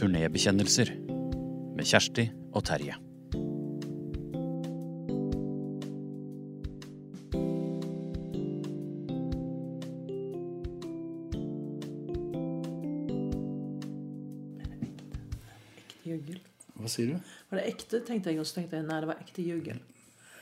Turnébekjennelser med Kjersti og Terje. Hva sier du? Var det ekte, tenkte jeg, og så tenkte jeg nei, det var ekte jugel.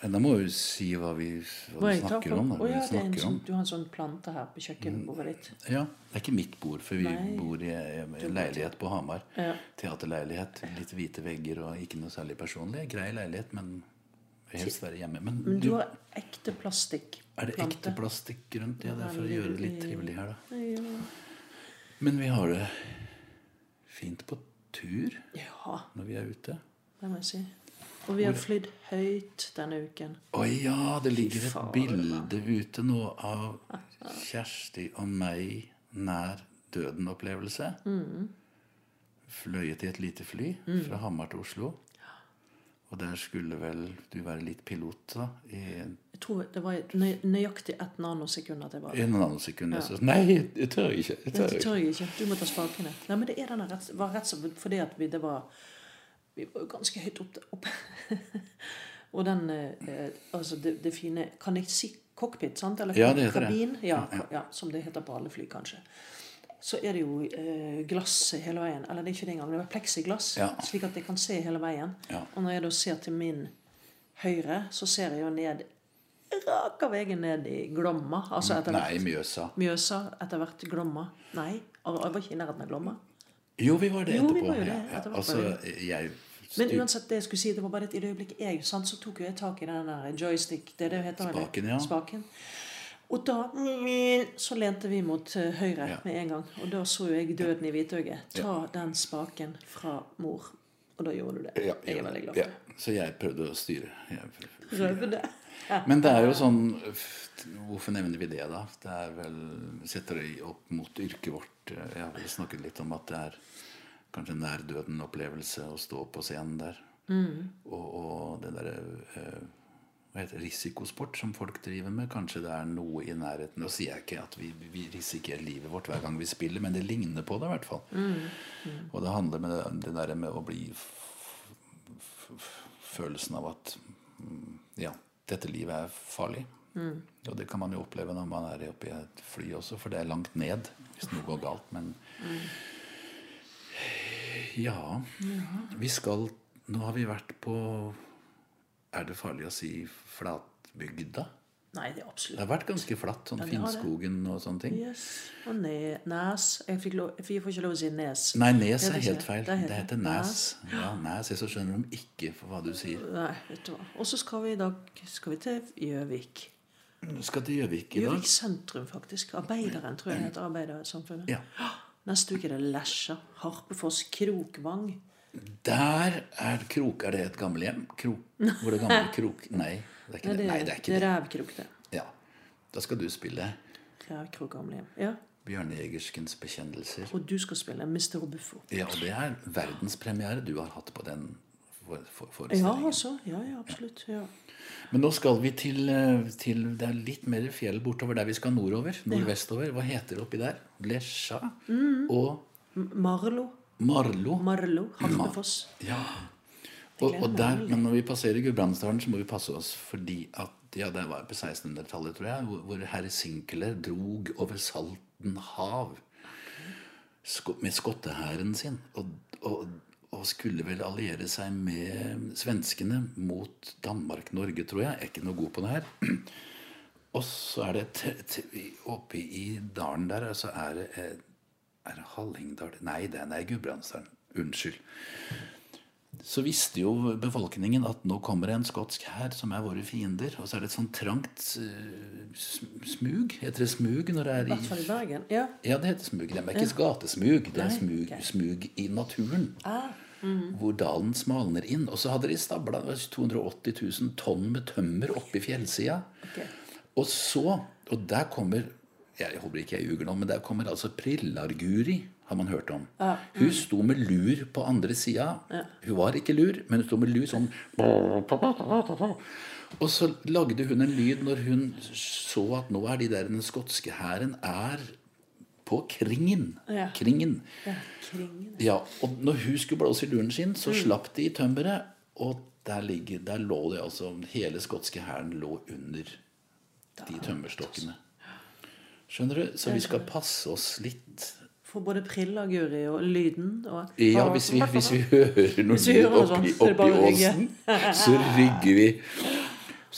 Da må vi si hva vi, hva Hva vi snakker om. Da. Oh, ja, vi det er en snakker sånn, om. du har en sånn plante her på kjøkkenbordet ditt. Ja, Det er ikke mitt bord, for vi Nei. bor i en leilighet på Hamar. Ja. Teaterleilighet. Litt hvite vegger og ikke noe særlig personlig. Grei leilighet, men helst være hjemme. Men, Men du, du har ekte plastikk. er det ekte plastikk rundt? Ja, det er for å gjøre det litt trivelig her, da. Ja. Men vi har det fint på tur når vi er ute. det må jeg si. Og vi har flydd høyt denne uken. Å ja, det ligger et bilde ute nå av Kjersti og meg nær døden-opplevelse. Mm. Fløyet i et lite fly fra Hamar til Oslo. Og der skulle vel du være litt pilot, da? I Jeg tror det var nøy- nøyaktig ett nanosekund at jeg var en nanosekund. Ja. Så, nei, jeg tør ikke. Jeg tør Det ikke. Du må ta spakene. Nei, men det er denne rett, var rett fordi at vi, det var Vi var jo ganske høyt oppe. Opp. og den eh, Altså det, det fine Kan jeg si cockpit, sant? Eller Ja, det heter det. kabin? Ja, ja, som det heter på alle fly, kanskje. Så er det jo eh, glass hele veien. Eller det er ikke det engang. Det er pleksiglass, Ja. slik at jeg kan se hele veien. Og når jeg da ser til min høyre, så ser jeg jo ned Raka veien ned i Glomma. Altså etter Nei, Mjøsa. Mjøsa, etter hvert Glomma. Nei, jeg var ikke i nærheten av Glomma. Jo, vi var det Jo, vi var jo det. Ja, ja. Hvert Altså, jeg Men uansett, det jeg skulle si, det var bare et i det øyeblikket jeg sant, så tok jeg tak i den der joystick det er det heter? Spaken, ja. Spaken. Og da så lente vi mot eh, høyre Ja. med en gang. Og da så jo jeg døden i hvitøyet. Ta den spaken fra mor. Og da gjorde du det. ja, jeg er veldig glad ja. for det. Så jeg prøvde å styre. Prøvde. Men det er jo sånn Hvorfor nevner vi det, da? Det er vel Setter det opp mot yrket vårt. Jeg har vel snakket litt om at det er kanskje en nær døden-opplevelse å stå på scenen der. Og, og det derre eh, hva heter det, risikosport som folk driver med. Kanskje det er noe i nærheten. Nå sier jeg ikke at vi, vi risikerer livet vårt hver gang vi spiller, men det ligner på det i hvert fall. Og det handler med det, det der med å bli Følelsen av at mm, ja, dette livet er farlig. Og det kan man jo oppleve når man er oppe i et fly også, for det er langt ned hvis noe går galt. Men ja, vi skal Nå har vi vært på Er det farlig å si flatbygda? Nei, det er absolutt Det har vært ganske flatt. Sånn Ja. Finnskogen og sånne ting. Yes. Og ne, Nes. Jeg, fikk lov, jeg får ikke lov å si Nes. Nei, Nes er helt feil. det heter Det heter Nes. Ja, Nes, Så skjønner de ikke for hva du sier. Nei, vet du hva. Og så skal vi i dag skal vi til Gjøvik. Skal til Gjøvik i dag. Gjøvik sentrum, faktisk. Arbeideren, tror jeg det heter. Arbeidersamfunnet. Ja. Neste uke er det Lesja. Harpefoss. Krokvang. Der er Krok Er det et gamlehjem? Krok, hvor det gamle Krok Nei, det er ikke det. Nei, det er ikke det er Rævkrok, det. Ja. Da skal du spille Rævkrok gamlehjem. Ja. Bjørne Jegerskens bekjennelser. Og du skal spille Mr. Buffo. Ja, og det er verdenspremiere du har hatt på den for, for, Ja, altså. Ja, ja, absolutt. Ja. Men nå skal vi til, eh, til Det er litt mer fjell bortover der vi skal nordover. Nordvestover. Hva heter det oppi der? Lesja Mm. og Marlo. Marlo. Marlo. Harpefoss. Ja. Og, og der, men når vi passerer Gudbrandsdalen, så må vi passe oss fordi at ja, det var på 1600-tallet, tror jeg, hvor, hvor herr Sinkler drog over Salten hav med skottehæren sin. Og, og, og skulle vel alliere seg med svenskene mot Danmark-Norge, tror jeg. Jeg er ikke noe god på det her. Og så er det oppe i dalen der, så er det eh, Er det Hallingdal Nei, det er Gudbrandsdalen. Unnskyld så visste jo befolkningen at nå kommer det en skotsk hær som er våre fiender. Og så er det et sånn trangt eh, smug. Heter det smug når det I er hvert fall i Bergen. Ja. Ja, det heter smug. Det er ikke gatesmug. Det er smug, okay. smug i naturen. Ah, Hvor dalen smalner inn. Og så hadde de stabla 280 000 tonn med tømmer oppi fjellsida. Okay. Og så Og der kommer Jeg håper ikke jeg ljuger nå, men der kommer altså Prillar-Guri, har man hørt om. Hun sto med lur på andre sida. Hun var ikke lur, men hun sto med lur sånn Og så lagde hun en lyd når hun så at nå er de der den skotske hæren er på Kringen. Ja. Kringen. Ja, kringen. Ja, og når hun skulle blåse i luren sin, så slapp de i tømmeret. Og der, ligger, der lå det altså Hele skotske hæren lå under de tømmerstokkene. Skjønner du? Så vi skal passe oss litt. For både prilla, Guri, og lyden og Ja, hvis vi, hvis vi hører noe lyd oppi, er oppi åsen, så rygger vi.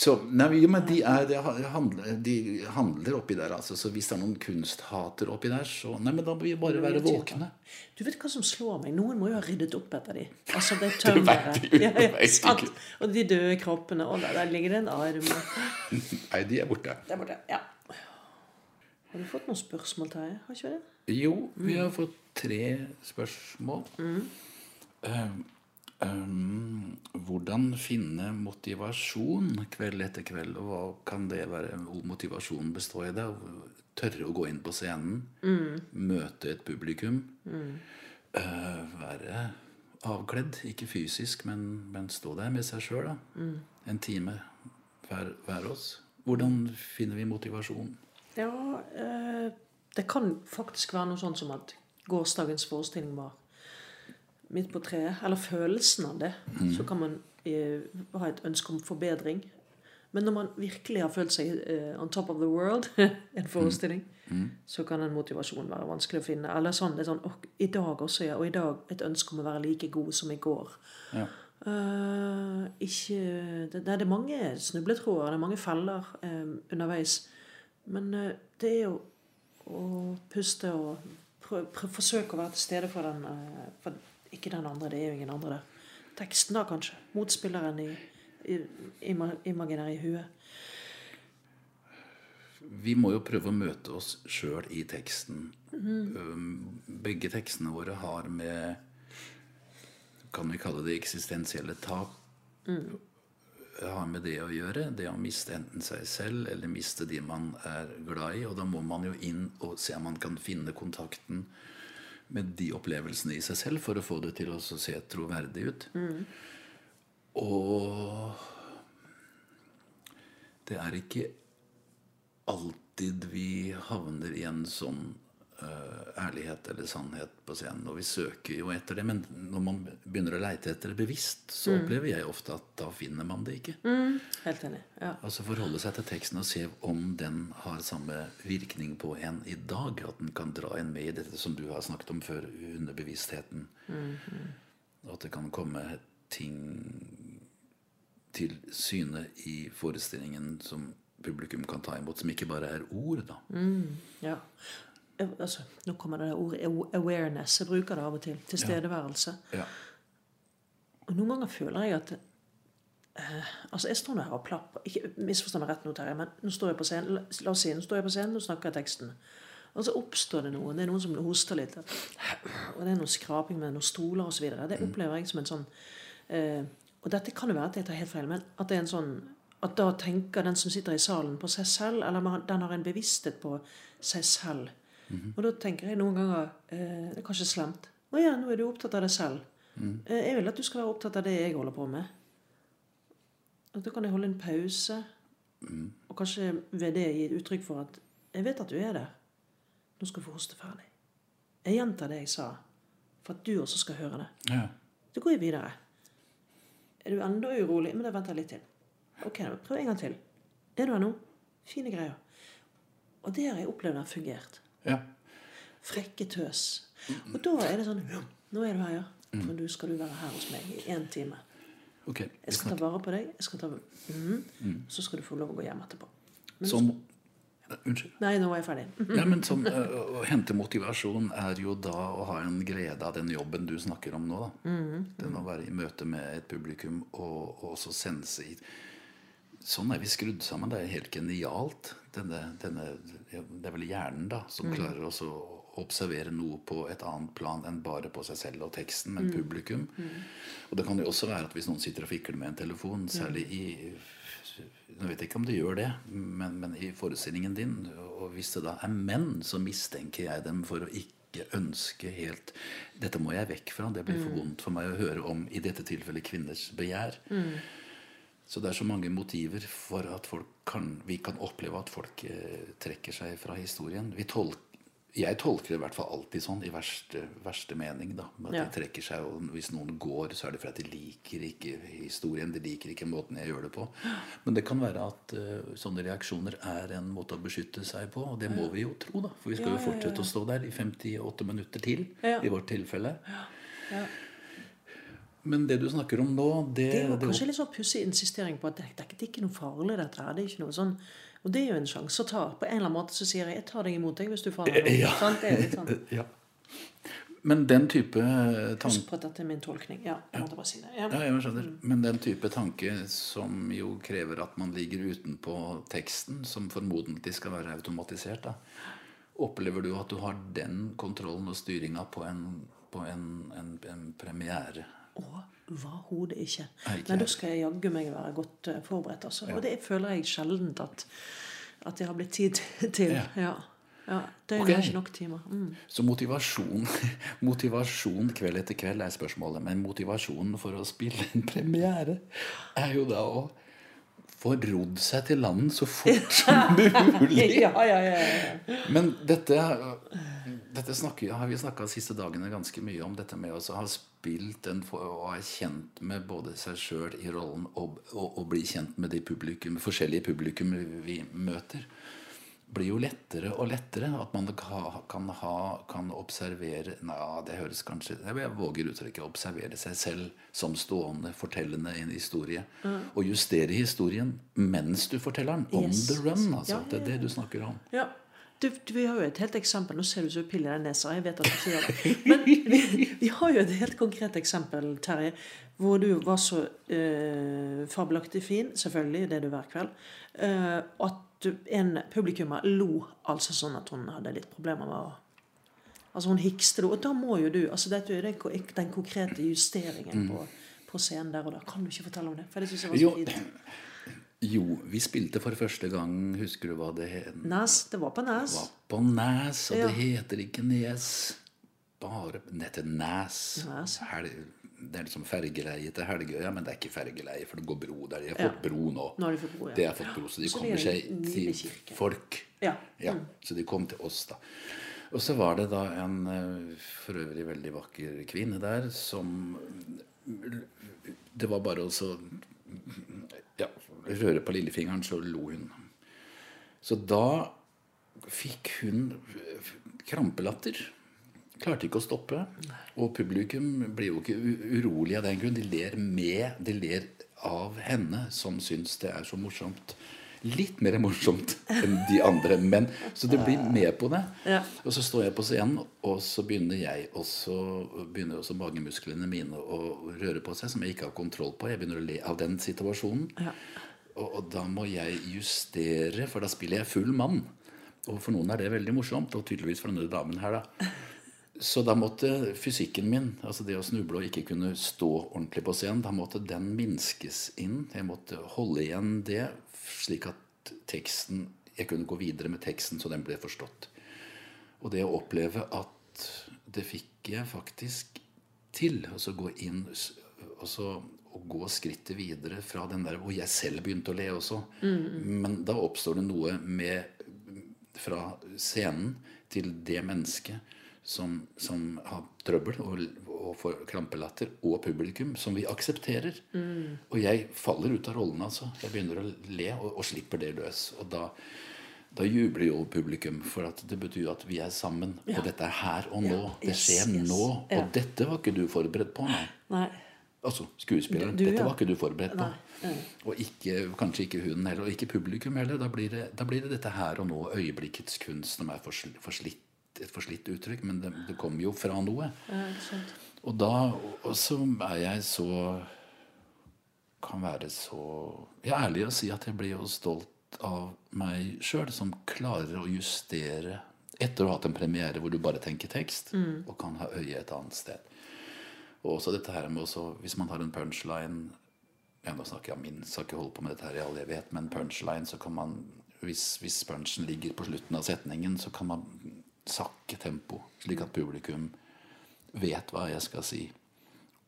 Så, nei, men- de, er, de, handler, de handler oppi der, altså. Så hvis det er noen kunsthater oppi der, så Nei, men da må vi bare være våkne. Du vet hva som slår meg? Noen må jo ha ryddet opp etter de. Altså, det er tømmeret. Ja, ja. Og de døde kroppene. Og der, der ligger det en arm. Nei, de er borte. Der borte. Ja. Har du fått noen spørsmål, Terje? Har ikke det? Jo, vi har fått tre spørsmål. Mm. um, hvordan finne motivasjon kveld etter kveld? Og hva kan det være motivasjonen består i? det? Tørre å gå inn på scenen, møte et publikum. eh, være avkledd, ikke fysisk, men, men stå der med seg sjøl. En time hver, hver oss. Hvordan finner vi motivasjon? Ja, eh, det kan faktisk være noe sånn som at gårsdagens forestilling var midt på treet. Eller følelsen av det. Så kan man eh, ha et ønske om forbedring. Men når man virkelig har følt seg eh, on top of the world, en forestilling, så kan en motivasjon være vanskelig å finne. Eller sånn, det er sånn, og, I dag også, ja. Og i dag et ønske om å være like god som i går. Ja. Uh, ikke det, det er mange snubletråder, det er mange feller eh, underveis. Men uh, det er jo å puste og forsøke å være til stede for den eh, for Ikke den andre, det er jo ingen andre der. Teksten, da, kanskje. Motspilleren i, i, ima- imaginær i huet. Vi må jo prøve å møte oss sjøl i teksten. Um, Begge tekstene våre har med Kan vi kalle det eksistensielle tap? Har med det å gjøre. Det å miste enten seg selv eller miste de man er glad i. Og da må man jo inn og se om man kan finne kontakten med de opplevelsene i seg selv for å få det til å se troverdig ut. Og det er ikke alltid vi havner i en sånn ærlighet eller sannhet på scenen. Og vi søker jo etter det, men når man begynner å leite etter det bevisst, så opplever jeg ofte at da finner man det ikke. Helt enig. Ja. Altså forholde seg til teksten og se om den har samme virkning på en i dag. At den kan dra en med i dette som du har snakket om før, underbevisstheten. Og at det kan komme ting til syne i forestillingen som publikum kan ta imot, som ikke bare er ord, da. Ja. Eh, Altså, nå kommer det ordet awareness. Jeg bruker det av og til. Tilstedeværelse. Ja. Og noen ganger føler jeg at eh, Altså, jeg står nå her og plapper. Ikke misforstå meg rett nå, Terje, men nå står jeg på scenen. La, la oss si, nå står jeg på scenen og snakker jeg teksten. Og så oppstår det noe. Det er noen som hoster litt. Og det er noe skraping med noen stoler osv. Det opplever jeg som en sånn eh, Og dette kan jo være at jeg tar helt feil, men at det er en sånn at da tenker den som sitter i salen, på seg selv, eller den har en bevissthet på seg selv. Og da tenker jeg noen ganger eh, Det er kanskje slemt. Å ja, nå er du opptatt av deg selv. Eh, Jeg vil at du skal være opptatt av det jeg holder på med. Og da kan jeg holde en pause, og kanskje ved det gi et uttrykk for at jeg vet at du er der. Nå skal du få hoste ferdig. Jeg gjentar det jeg sa, for at du også skal høre det. Ja. Så går jeg videre. Er du enda urolig? Men da venter jeg litt til. Ok, da, prøv en gang til. Det du er nå, fine greier. Og det har jeg opplevd har fungert. Ja. Frekke tøs. Og da er det sånn Nå er du her, ja. For nå skal du være her hos meg i én time. Okay, Jeg skal ta vare på deg. Ta, Mhm. Så skal du få lov å gå hjem etterpå. Som Unnskyld. Nei, nå var jeg ferdig. Ja, men som, øh, Å hente motivasjon er jo da å ha en glede av den jobben du snakker om nå. da. Den å være i møte med et publikum og, og også sense i Sånn er vi skrudd sammen. Det er helt genialt. Denne, denne, det er vel hjernen da, som klarer også å observere noe på et annet plan enn bare på seg selv og teksten, men publikum. Og det kan jo også være at hvis noen sitter og fikler med en telefon, særlig i Nå vet jeg ikke om det gjør det, men, men i forestillingen din, og hvis det da er menn, så mistenker jeg dem for å ikke ønske helt Dette må jeg vekk fra. Det blir for vondt for meg å høre om, i dette tilfellet, kvinners begjær. Så det er så mange motiver for at folk kan, vi kan oppleve at folk eh, trekker seg fra historien. Vi tolk, Jeg tolker det i hvert fall alltid sånn, i verste, verste mening. da, At Ja. de trekker seg, og Hvis noen går, så er det fordi de liker ikke historien. De liker ikke måten jeg gjør det på. Men det kan være at eh, sånne reaksjoner er en måte å beskytte seg på. Og det må vi jo tro, da. For vi skal Ja, jo ja, ja, fortsette å stå der i 58 minutter til. Ja. I vårt tilfelle. Ja. Men det du snakker om nå, det, Det er jo det- kanskje litt sånn pussig insistering på at det, det er ikke noe farlig, dette her. Det er ikke noe sånn Og det er jo en sjanse å ta. På en eller annen måte så sier jeg 'jeg tar deg imot deg hvis du faller. Ja. Sånn, Det er litt sånn. ja. Men den type tanke Husk på at dette er min tolkning. Ja, jeg måtte bare si det. Ja. Ja, jeg skjønner. Men den type tanke som jo krever at man ligger utenpå teksten, som formodentlig skal være automatisert, da, opplever du at du har den kontrollen og styringa på en, på en, en, en premiere? Overhodet ikke. Okay. Nei, da skal jeg jaggu meg være godt eh, forberedt. Altså. Og det føler jeg sjeldent at, at jeg har blitt tid til. Ja. Ja. ja. det er okay. ikke nok timer. Mm. Så motivasjon, motivasjon kveld etter kveld er spørsmålet. Men motivasjonen for å spille en premiere er jo da å få rodd seg til land så fort som mulig. Ja, ja, ja, ja. Men dette, dette snakker, har vi snakka de siste dagene ganske mye om. Dette med å ha spilt den og er kjent med både seg sjøl i rollen og, og, og bli kjent med de publikum, forskjellige publikum vi møter. Blir jo lettere og lettere. At man ka- kan, ha, kan observere Nei, det høres kanskje Jeg våger uttrykket observere seg selv som stående, fortellende i en historie. Og justere historien mens du forteller den. On Yes. the run, altså. Ja, ja, Det er det du snakker om. Ja. Du, du, vi har jo et helt eksempel. Nå ser du så pill i den nesa. Jeg vet at du sier det. Men vi, vi har jo et helt konkret eksempel, Terje, hvor du var så eh, fabelaktig fin, selvfølgelig, det er du hver kveld, eh, at en publikummer lo altså sånn at hun hadde litt problemer med å Altså hun hikste. Og da må jo du altså Dette er den, den konkrete justeringen på, på scenen der og da. Kan du ikke fortelle om det? For det synes jeg var så fint. Jo, vi spilte for første gang Husker du hva det het? Nes. Det var på Nes. var på Nes, og Ja. det heter ikke Nes. Bare Det heter Nes. Nes. Hel, det er liksom fergeleie til Helgøya, men det er ikke fergeleie, for det går bro der. De har fått Ja. bro nå. Nå har de fått bro, ja. Det har fått bro, så de Så kommer er seg til kirke. folk. Ja. Ja, Så de kom til oss, da. Og så var det da en eh, for øvrig veldig vakker kvinne der som Det var bare å så ja, røre på lillefingeren, så lo hun. Så da fikk hun krampelatter. Klarte ikke å stoppe. Og publikum blir jo ikke urolig av den grunn. De ler med, de ler av henne, som syns det er så morsomt. Litt mer morsomt enn de andre, men så det blir med på det. Ja. Og så står jeg på scenen, og så begynner jeg også begynner også magemusklene mine å røre på seg, som jeg ikke har kontroll på. Jeg begynner å le av den situasjonen. Og, og da må jeg justere, for da spiller jeg full mann. Og for noen er det veldig morsomt, og tydeligvis for denne damen her, da. Så da måtte fysikken min, altså det å snuble og ikke kunne stå ordentlig på scenen, da måtte den minskes inn. Jeg måtte holde igjen det, slik at teksten Jeg kunne gå videre med teksten så den ble forstått. Og det å oppleve at det fikk jeg faktisk til. Altså gå inn og altså, og gå skrittet videre fra den der hvor jeg selv begynte å le også. Men da oppstår det noe med fra scenen til det mennesket som, som har trøbbel og, og får krampelatter, og publikum, som vi aksepterer. Og jeg faller ut av rollen, altså. Jeg begynner å le og, og slipper det løs. Og da, da jubler jo publikum, for at det betyr at vi er sammen. Ja. Og dette er her og nå. Ja, Det skjer yes. nå. Ja. Og dette var ikke du forberedt på. Nei. Nei. Altså skuespilleren. Du, dette var ikke du forberedt på. Nei. Og ikke, kanskje ikke hun heller, og ikke publikum heller. Da blir, det, da blir det dette her og nå, øyeblikkets kunst, som er forslitt, et forslitt uttrykk, men det, det kommer jo fra noe. Ja. Og da og så er jeg så Kan være så Jeg er ærlig å si at jeg blir jo stolt av meg sjøl, som klarer å justere etter å ha hatt en premiere hvor du bare tenker tekst, og kan ha øyet et annet sted. Og også dette her med også, Hvis man har en punchline ja, Nå snakker jeg om min, skal ikke holde på med dette her i all evighet, men punchline, så kan man hvis, hvis punchen ligger på slutten av setningen, så kan man sakke tempo, slik at publikum vet hva jeg skal si.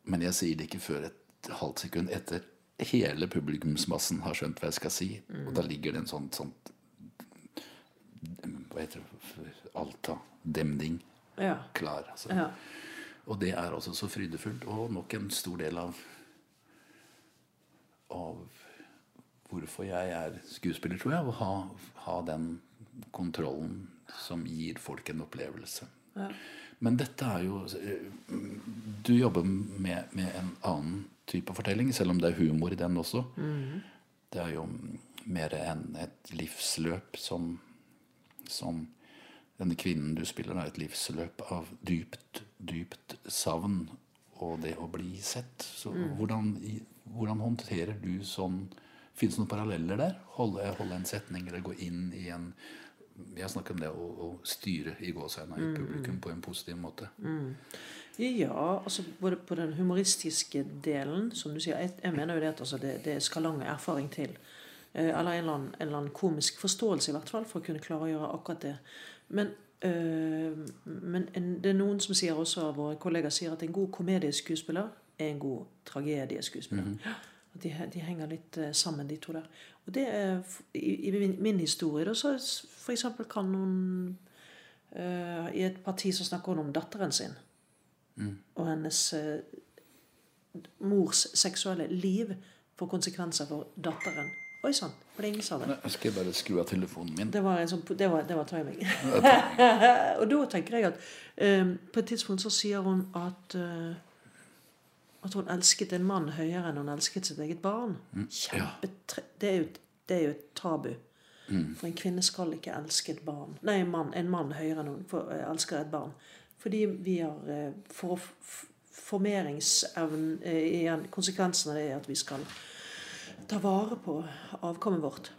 Men jeg sier det ikke før et halvt sekund etter hele publikumsmassen har skjønt hva jeg skal si. Og da ligger det en sånn, sånn Hva heter det? Alta. demning Ja. klar. Altså. ja. Og det er altså så frydefullt, og nok en stor del av av hvorfor jeg er skuespiller, tror jeg. Å ha, ha den kontrollen som gir folk en opplevelse. Men dette er jo eh, Du jobber med, med en annen type fortelling, selv om det er humor i den også. Det er jo mer enn et livsløp som, som Denne kvinnen du spiller, er et livsløp av dypt, dypt savn og det å bli sett. Så hvordan, hvordan håndterer du sånn Fins det noen paralleller der? Holde, holde en setning eller gå inn i en Jeg snakker om det å, å styre i gåseøynene i publikum på en positiv måte. Ja, altså både på den humoristiske delen, som du sier Jeg, jeg mener jo det at altså, det, det skal lang erfaring til. Eh, eller en eller, annen, en eller annen komisk forståelse, i hvert fall, for å kunne klare å gjøre akkurat det. Men, men det er noen som sier også av våre kollegaer sier at en god komedieskuespiller er en god tragedieskuespiller. Mm -hmm. de, de henger litt eh, sammen, de to der. Og det er i, i min, min historie, da, så s- for eksempel kan noen uh, I et parti så snakker hun om datteren sin og hennes uh, mors seksuelle liv får konsekvenser for datteren. Oi sann, pling, sa det? Jeg skal bare skru av telefonen min. Det var, en sånn, det var, det var timing. og da tenker jeg at um, på et tidspunkt så sier hun at uh, at hun elsket en mann høyere enn hun elsket sitt eget barn. Kjempetre... Det er jo, det er jo et tabu. For en kvinne skal ikke elske et barn. Nei, en mann, en mann høyere enn hun for, uh, elsker et barn. Fordi vi har uh, For formeringsevnen uh, Konsekvensen av det er at vi skal ta vare på avkommet vårt.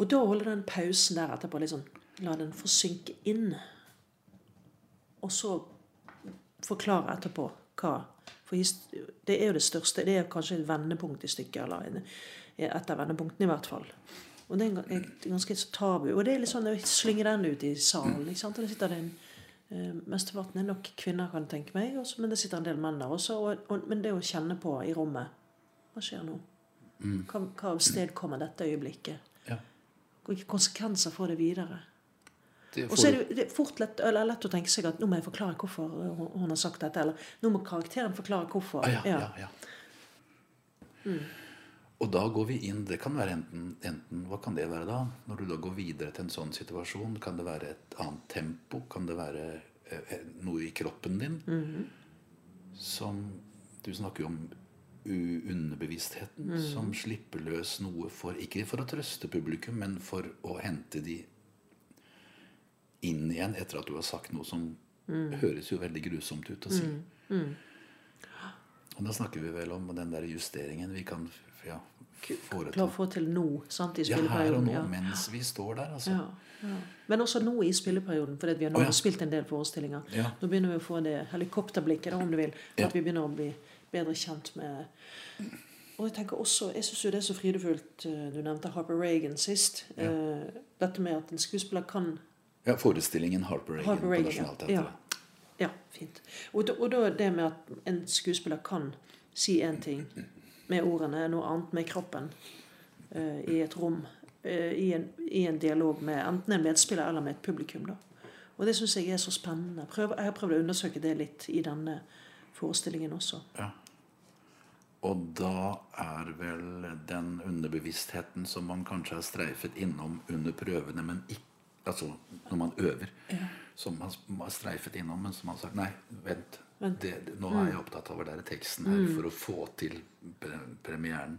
Og da holder den pausen der etterpå litt sånn La den få synke inn. Og så forklare etterpå hva For det er jo det største. Det er kanskje et vendepunkt i stykket. Eller en, et av vendepunktene, i hvert fall. Og det er ganske tabu. Og det er litt sånn å slynge den ut i salen. ikke sant? Og det sitter det en eh, Mesteparten er nok kvinner, kan jeg tenke meg. Men det sitter en del menn der også. Og, og, men det å kjenne på i rommet Hva skjer nå? Hva, hva avstedkommer dette øyeblikket? Ja. Hvilke konsekvenser får det videre? Og så er det, det fort lett, lett å tenke seg at nå må jeg forklare hvorfor hun, har sagt dette. Eller nå må karakteren forklare hvorfor. ah, ja, ja, ja. Og da går vi inn Det kan være enten, enten Hva kan det være da? Når du da går videre til en sånn situasjon, kan det være et annet tempo? Kan det være eh, eh, noe i kroppen din som Du snakker jo om u- mm. som slipper løs noe for Ikke for å trøste publikum, men for å hente de inn igjen etter at du har sagt noe som høres jo veldig grusomt ut å si. Og da snakker vi vel om den der justeringen vi kan ja, foreta. Klare å få til nå, sant, i Ja, her og nå, Ja, mens vi står der, altså. ja, ja. Men også nå i spilleperioden, fordi vi har nå oh, spilt en del forestillinger. Nå begynner vi å få det helikopterblikket, da, om du vil. At vi begynner å bli bedre kjent med Og jeg tenker også, jeg syns jo det er så fridefullt eh, Du nevnte Harper Reagan sist. Ja. Dette med at en skuespiller kan Ja, forestillingen Harper Reagan, Harper Reagan, på ja. Nationaltheatret. Ja, fint. Og da, og da det med at en skuespiller kan si én ting med ordene, noe annet med kroppen eh, i et rom, eh, i, en, i en dialog med enten en medspiller eller med et publikum. da. Og det syns jeg er så spennende. Prøv, jeg har prøvd å undersøke det litt i denne forestillingen også. Ja. Og da er vel den underbevisstheten som man kanskje har streifet innom under prøvene, men ikke Altså når man øver, som man har streifet innom, men som man har sagt Nei, vent. Vent. Det, det, nå er jeg opptatt av å lære teksten her for å få til pre premieren.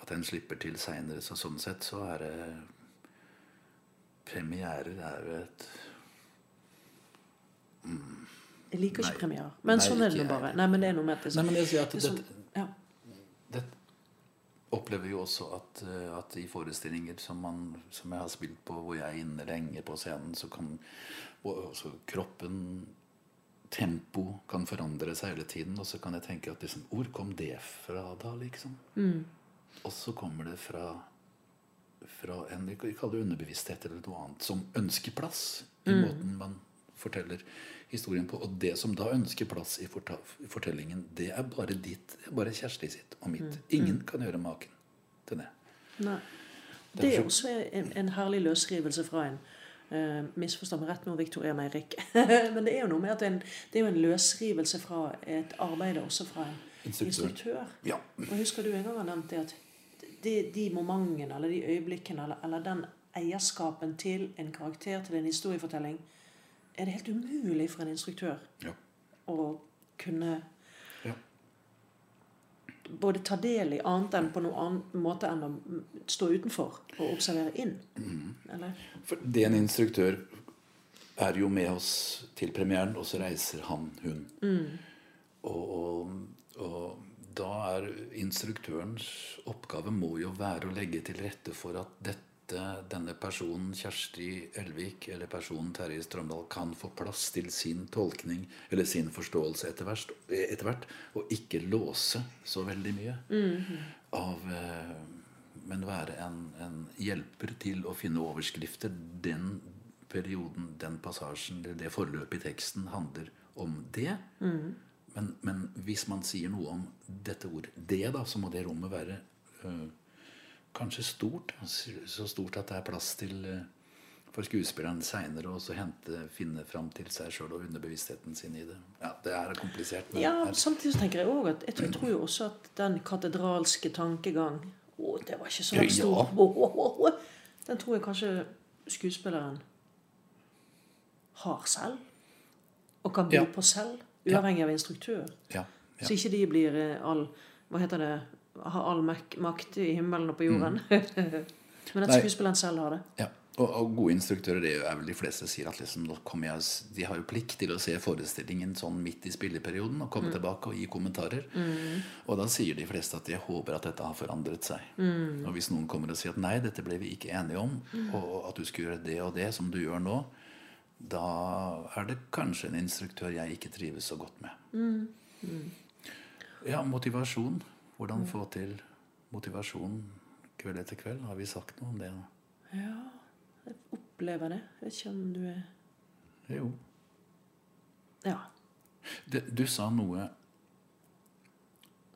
At den slipper til seinere. Så sånn sett så er det Premierer er jo et Jeg liker ikke premierer. Men Nei, sånn er det bare. Nei, men det er noe med at det, Nei, men jeg sier at det det opplever jo også at, eh, at i forestillinger som, man, som jeg har spilt på, hvor jeg er inne lenge på scenen, så kan og, altså, kroppen Tempo kan forandre seg hele tiden. Og så kan jeg tenke at liksom, hvor kom det fra da, liksom? Og så kommer det fra, fra en vi kaller det underbevissthet eller noe annet, som ønsker plass i måten man forteller historien på. Og det som da ønsker plass i fortellingen, det er bare ditt, det er bare Kjersti sitt og mitt. Ingen kan gjøre maken til det. Nei. Det er også en, en herlig løsrivelse fra en Uh, misforstå meg rett nå, Victoria Meirik. Men det er jo noe med at en, det er jo en løsrivelse fra et arbeid også fra en Instruktør. instruktør. Ja. Og husker du en gang har nevnt det at de, de momentene eller de øyeblikkene eller, eller den eierskapen til en karakter, til en historiefortelling, er det helt umulig for en instruktør Ja. å kunne Ja. både ta del i annet enn på noen annen måte enn å mm, stå utenfor og observere inn. Mm. Eller? For det en instruktør er jo med oss til premieren, og så reiser han, hun. Og, og, og da er instruktørens oppgave må jo være å legge til rette for at dette, denne personen, Kjersti Elvik, eller personen Terje Strømdal, kan få plass til sin tolkning eller sin forståelse etter hvert, etter hvert og ikke låse så veldig mye. Av, eh, men være en, en hjelper til å finne overskrifter. Den perioden, den passasjen, eller det forløpet i teksten handler om det. Men, men hvis man sier noe om dette ordet 'det', da, så må det rommet være øh, kanskje stort. Så stort at det er plass til øh, for skuespilleren seinere å finne fram til seg sjøl og underbevisstheten sin i det. Ja, Det er komplisert. Men Ja, samtidig så tenker jeg også at jeg tror, jeg tror jo også at den katedralske tankegang Å, det var ikke så Ja, stor Den tror jeg kanskje skuespilleren har selv. Og kan by Ja. på selv, uavhengig av instruktør. ja, ja. Så ikke de blir eh, all Hva heter det? Har all makt i himmelen og på jorden. Men at Mm. Skuespilleren selv har det. Ja, og, og gode instruktører det er vel de fleste sier at liksom, jeg, de har jo plikt til å se forestillingen sånn midt i spilleperioden og komme tilbake og gi kommentarer. Og da sier de fleste at de håper at dette har forandret seg. Og hvis noen kommer og sier at nei, dette ble vi ikke enige om, og at du skulle gjøre det og det som du gjør nå, da er det kanskje en instruktør jeg ikke trives så godt med. Ja, motivasjon. Hvordan få til motivasjon kveld etter kveld? Har vi sagt noe om det? da? Ja, jeg opplever det. Jeg vet ikke om du er Jo. Ja. Det, du sa noe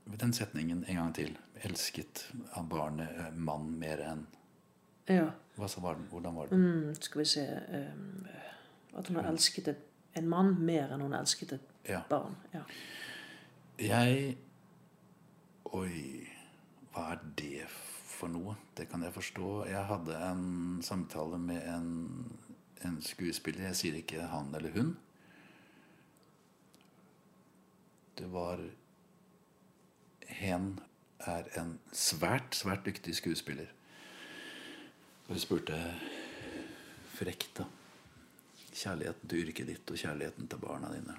ved den setningen en gang til. Elsket av barnet eh, mann mer enn ja. Var? Hvordan var det? Mm, skal vi se um, At hun har elsket et, en mann mer enn hun elsket et Ja. barn. Ja. Jeg Oi, hva er det for noe? Det kan jeg forstå. Jeg hadde en samtale med en, en skuespiller. Jeg sier ikke han eller hun. Det var Hen er en svært, svært dyktig skuespiller. Og hun spurte frekt, da. Kjærligheten til yrket ditt og kjærligheten til barna dine.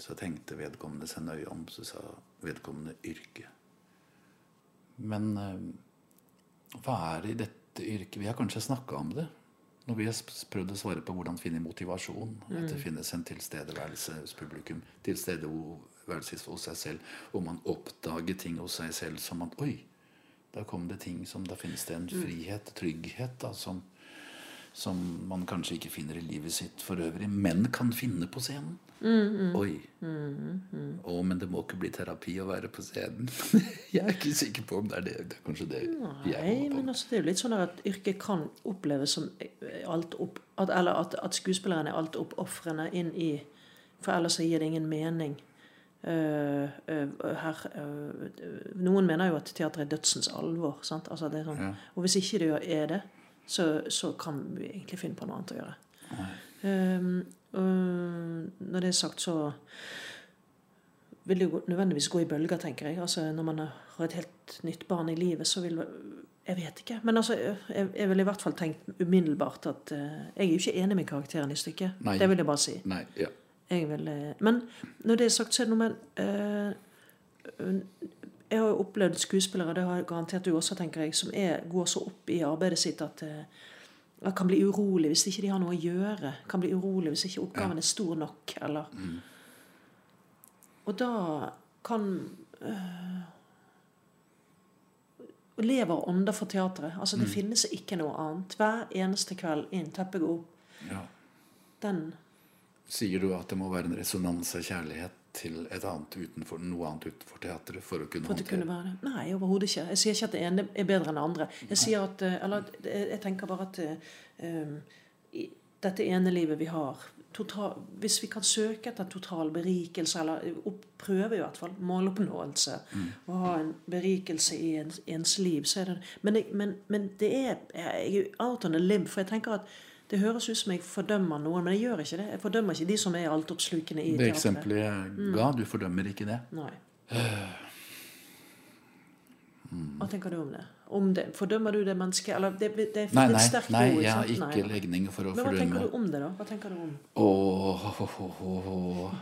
Så tenkte vedkommende seg nøye om, så sa vedkommende yrke. Men eh, hva er det i dette yrket Vi har kanskje snakka om det. Når vi har prøvd å svare på hvordan finne motivasjon. At det finnes en tilstedeværelse hos publikum. Tilstedeværelse hos seg selv. Og man oppdager ting hos seg selv som at Oi, da kom det ting som Da finnes det en frihet, trygghet, da, som, som man kanskje ikke finner i livet sitt for øvrig, men kan finne på scenen. Oi. Å, men det må ikke bli terapi å være på scenen. jeg er ikke sikker på om det er det. Det er kanskje det Nei, men altså, det er jo litt sånn at yrket kan oppleves som alt opp at, Eller at, at skuespilleren er alt oppofrende inn i For ellers gir det ingen mening. Uh, uh, her, uh, noen mener jo at teater er dødsens alvor. Sant? Altså, det sånn, Ja. Og hvis ikke det er det, så, så kan vi egentlig finne på noe annet å gjøre. Um, når det er sagt, så vil det jo nødvendigvis gå i bølger, tenker jeg. Altså, når man har et helt nytt barn i livet, så vil Jeg vet ikke. Men altså, jeg, jeg ville i hvert fall tenkt umiddelbart at uh, Jeg er jo ikke enig med karakteren i stykket. Nei. Det vil jeg bare si. Nei, ja. Jeg vil, eh, men når det er sagt, så er det noe med uh, Jeg har jo opplevd skuespillere, det har garantert du også, tenker jeg, som er, går så opp i arbeidet sitt at eh, jeg kan bli urolig hvis ikke de har noe å gjøre. Kan bli urolig hvis ikke oppgaven er stor nok. Eller. Og da kan øh, lever ånder for teatret. Altså Det finnes ikke noe annet. Hver eneste kveld inn, teppet går opp. ja. Den Sier du at det må være en resonans av kjærlighet til et annet utenfor, noe annet utenfor teatret for å kunne For håndtere kunne? Nei, overhodet ikke. Jeg sier ikke at det ene er bedre enn det andre. Jeg sier at, eh, eller jeg jeg tenker bare at eh, um, i dette ene livet vi har total, Hvis vi kan søke etter total berikelse, eller opp, prøve i hvert fall, måloppnåelse, og ha en berikelse i ens, ens liv, så er det Men, men, men det er Jeg er out on a limb, for jeg tenker at det høres ut som jeg fordømmer noen, men jeg gjør ikke det. Jeg fordømmer ikke de som er altoppslukende i Det teatret. eksempelet jeg ga, du fordømmer ikke det. Nei. Hva tenker du om det? Om det? Fordømmer du det mennesket? Eller det, det er Nei, nei, sterkt nei ord, jeg har ikke Nei. legning for å Men hva tenker du om det, da? Hva tenker du om? Åh, oh, oh.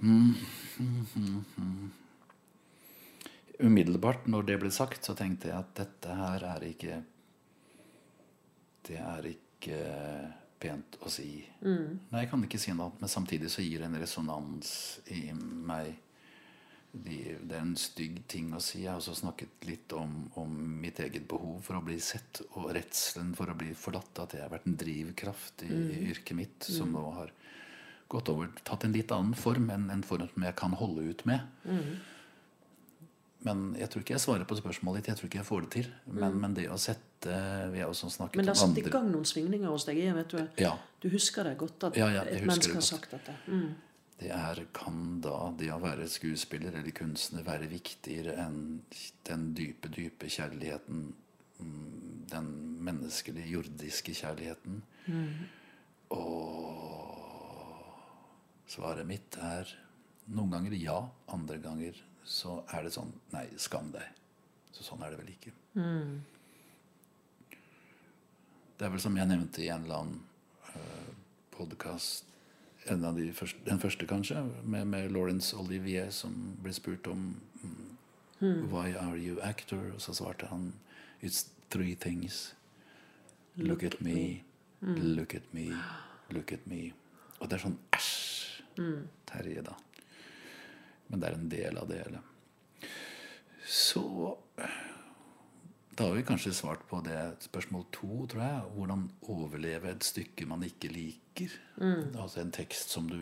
Mm, mm, mm, mm. Umiddelbart når det ble sagt, så tenkte jeg at dette her er ikke Det er ikke pent å si. Nei, jeg kan ikke si noe, men samtidig så gir det en resonans i meg. De, det er en stygg ting å si. Jeg har også snakket litt om, om mitt eget behov for å bli sett, og redselen for å bli forlatt. At det har vært en drivkraft i, i yrket mitt som nå har gått over, tatt en litt annen form enn en form som jeg kan holde ut med. Men jeg tror ikke jeg svarer på spørsmålet ditt. Jeg tror ikke jeg får det til. Men, men det å sette Vi har også snakket Men det har satt i gang noen svingninger hos deg. Vet du, Ja. du husker det godt at Ja, ja, et menneske har sagt dette. Mm. Det er, kan da det å være skuespiller eller kunstner være viktigere enn den dype, dype kjærligheten, mm, den menneskelige, jordiske kjærligheten? Og svaret mitt er noen ganger ja, andre ganger så er det sånn nei, skam deg. Så sånn er det vel ikke. Det er vel som jeg nevnte i en eller annen uh, podkast en av de første, Den første, kanskje, med, med Laurence Olivier, som ble spurt om mm, Why are you actor? Og så svarte han It's three things. Look, at me, look at me, look at me. Og det er sånn æsj, Terje, da. Men det er en del av det hele. Så da har vi kanskje svart på det spørsmål to, tror jeg. Hvordan overleve et stykke man ikke liker. Altså en tekst som du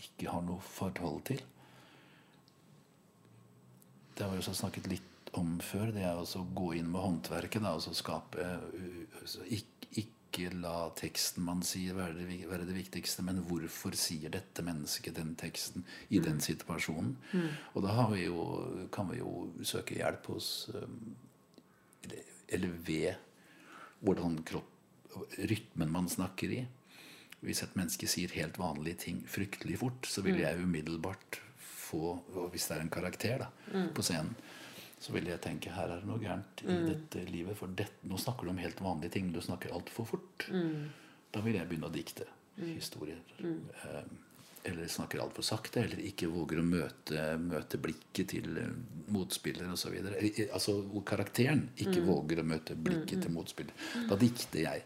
ikke har noe forhold til. Det har vi også snakket litt om før. Det er å gå inn med håndverket. Da, altså skape uh, altså ikke, ikke la teksten man sier, være det, være det viktigste, men hvorfor sier dette mennesket den teksten i den situasjonen? Og da har vi jo, kan vi jo søke hjelp hos um, eller, eller ved hvordan kropp, rytmen man snakker i. Hvis et menneske sier helt vanlige ting fryktelig fort, så vil jeg umiddelbart få Hvis det er en karakter da, på scenen, så ville jeg tenke her er det noe gærent i dette livet. For det, nå snakker du om helt vanlige ting, du snakker altfor fort. Da vil jeg begynne å dikte historier. Mm. eller snakker altfor sakte, eller ikke våger å møte, møte blikket til eh, motspiller osv. Altså karakteren ikke våger å møte blikket til motspiller. Da dikter jeg.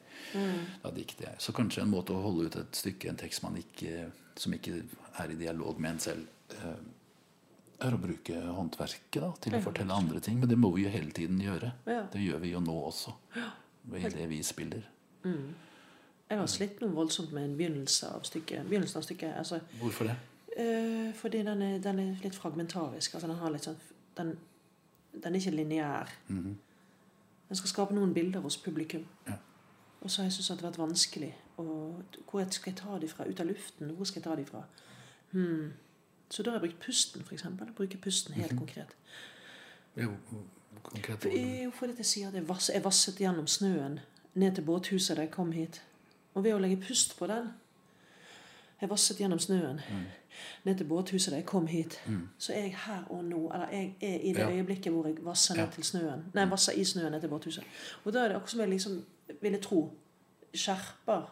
Da dikter jeg. Så kanskje en måte å holde ut et stykke, en tekst man ikke, som ikke er i dialog med en selv, eh, er å bruke håndverket da, til å fortelle andre ting. Men det må vi jo hele tiden gjøre. Det gjør vi jo nå også. Ved det vi spiller. Jeg har slitt noe voldsomt med en begynnelse av stykket. Begynnelsen av stykket altså, Hvorfor det? Uh, fordi den er, den er litt fragmentarisk. Altså, den, har litt sånn, den, den er ikke lineær. Den skal skape noen bilder hos publikum. Ja. Og så har jeg syntes det har vært vanskelig. Og hvor skal jeg ta de fra? Ut av luften? Hvor skal jeg ta de fra? Hmm. Så da har jeg brukt pusten. Jeg bruker pusten helt konkret. Jo, konkret For, jo, fordi jeg sier at jeg, vass, jeg vasset gjennom snøen ned til båthuset da jeg kom hit. Og ved å legge pust på den Jeg vasset gjennom snøen ned til båthuset da jeg kom hit. Så er jeg her og nå. Eller jeg er i det Ja. øyeblikket hvor jeg vasser ned til snøen. Nei, vasser i snøen ned til båthuset. Og da er det akkurat som jeg liksom ville tro skjerper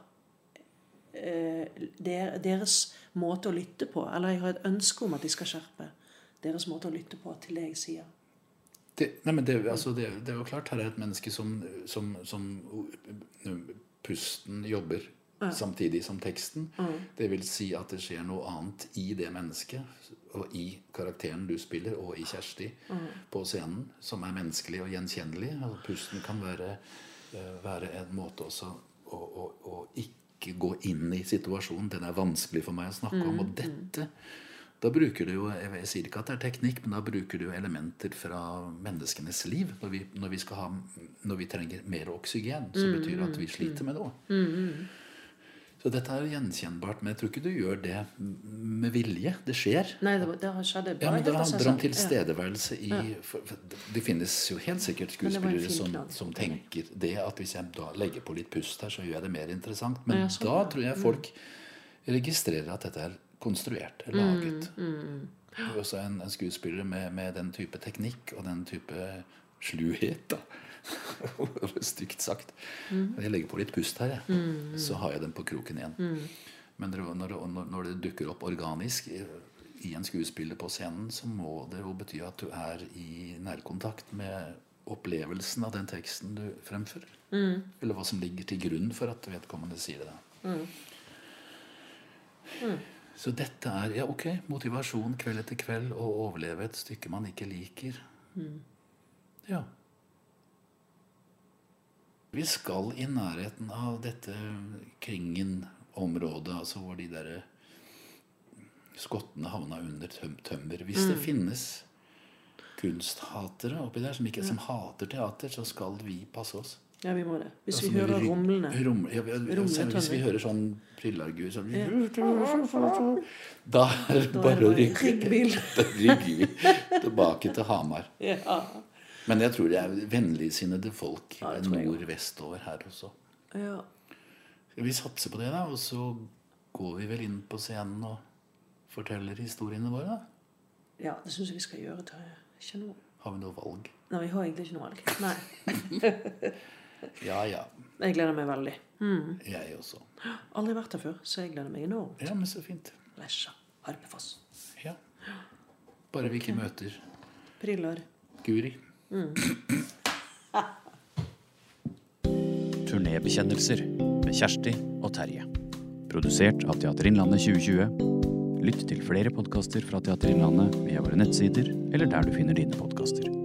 deres måte å lytte på. Eller jeg har et ønske om at de skal skjerpe deres måte å lytte på til det jeg sier. Det, nei, men det, altså, det, det er jo klart, her er et menneske som, som, som pusten jobber samtidig som teksten. Det vil si at det skjer noe annet i det mennesket, og i karakteren du spiller, og i Kjersti på scenen, som er menneskelig og gjenkjennelig. Altså, pusten kan være, eh, være en måte også å, å, å ikke gå inn i situasjonen. Den er vanskelig for meg å snakke om. Og dette Da bruker du jo, Jeg sier ikke at det er teknikk, men da bruker du elementer fra menneskenes liv. Når vi, når vi, skal ha, når vi trenger mer oksygen, så betyr det at vi sliter med noe. Så dette er jo gjenkjennbart, men jeg tror ikke du gjør det med vilje. Det skjer. Nei, det, det har skjedd Ja, men Det handler om tilstedeværelse i for, for, Det finnes jo helt sikkert skuespillere som, som tenker det at hvis jeg da legger på litt pust her, så gjør jeg det mer interessant. Men Ja, sånn, da tror jeg folk registrerer at dette er konstruert, er laget. Mm, er Også en, en skuespiller med, med den type teknikk og den type sluhet, da. Stygt sagt. Mm. Jeg legger på litt pust her, jeg. Så har jeg den på kroken igjen. Mm. Men når, når, det dukker opp organisk i, en skuespiller på scenen, så må det jo bety at du er i nærkontakt med opplevelsen av den teksten du fremfører. Mm. Eller hva som ligger til grunn for at vedkommende sier det. Så dette er ja, ok, motivasjon kveld etter kveld å overleve et stykke man ikke liker. Ja. Vi skal i nærheten av dette Kringen-området, altså hvor de der skottene havna under tøm tømmer. Hvis det finnes kunsthatere oppi der som, ikke, som hater teater, så skal vi passe oss. Ja, vi må det. Hvis Altså, vi hører ry- rumlene. Rum, ja, ja, hvis vi hører sånn prillargur sånn, Da er det bare å rygge. Vi tilbake til Hamar. Ja. Men jeg tror det er vennligsinnede folk Ja, jeg nord-vestover her også. ja. Vi satse på det, da? Og så går vi vel inn på scenen og forteller historiene våre, da? ja, det syns jeg vi skal gjøre. Terje. Ikke noe Har vi noe valg? Nei, vi har egentlig ikke noe valg. Nei. Ja ja. Jeg gleder meg veldig. Mm. Jeg også. Aldri vært der før, så jeg gleder meg enormt. Ja, men så fint. Lesja. Harpefoss. Ja. Bare vi ikke møter Briller. Guri. Turnébekjennelser med Kjersti og Terje. Produsert av Teater Innlandet 2020. Lytt til flere podkaster fra Teater Innlandet via våre nettsider eller der du finner dine podkaster.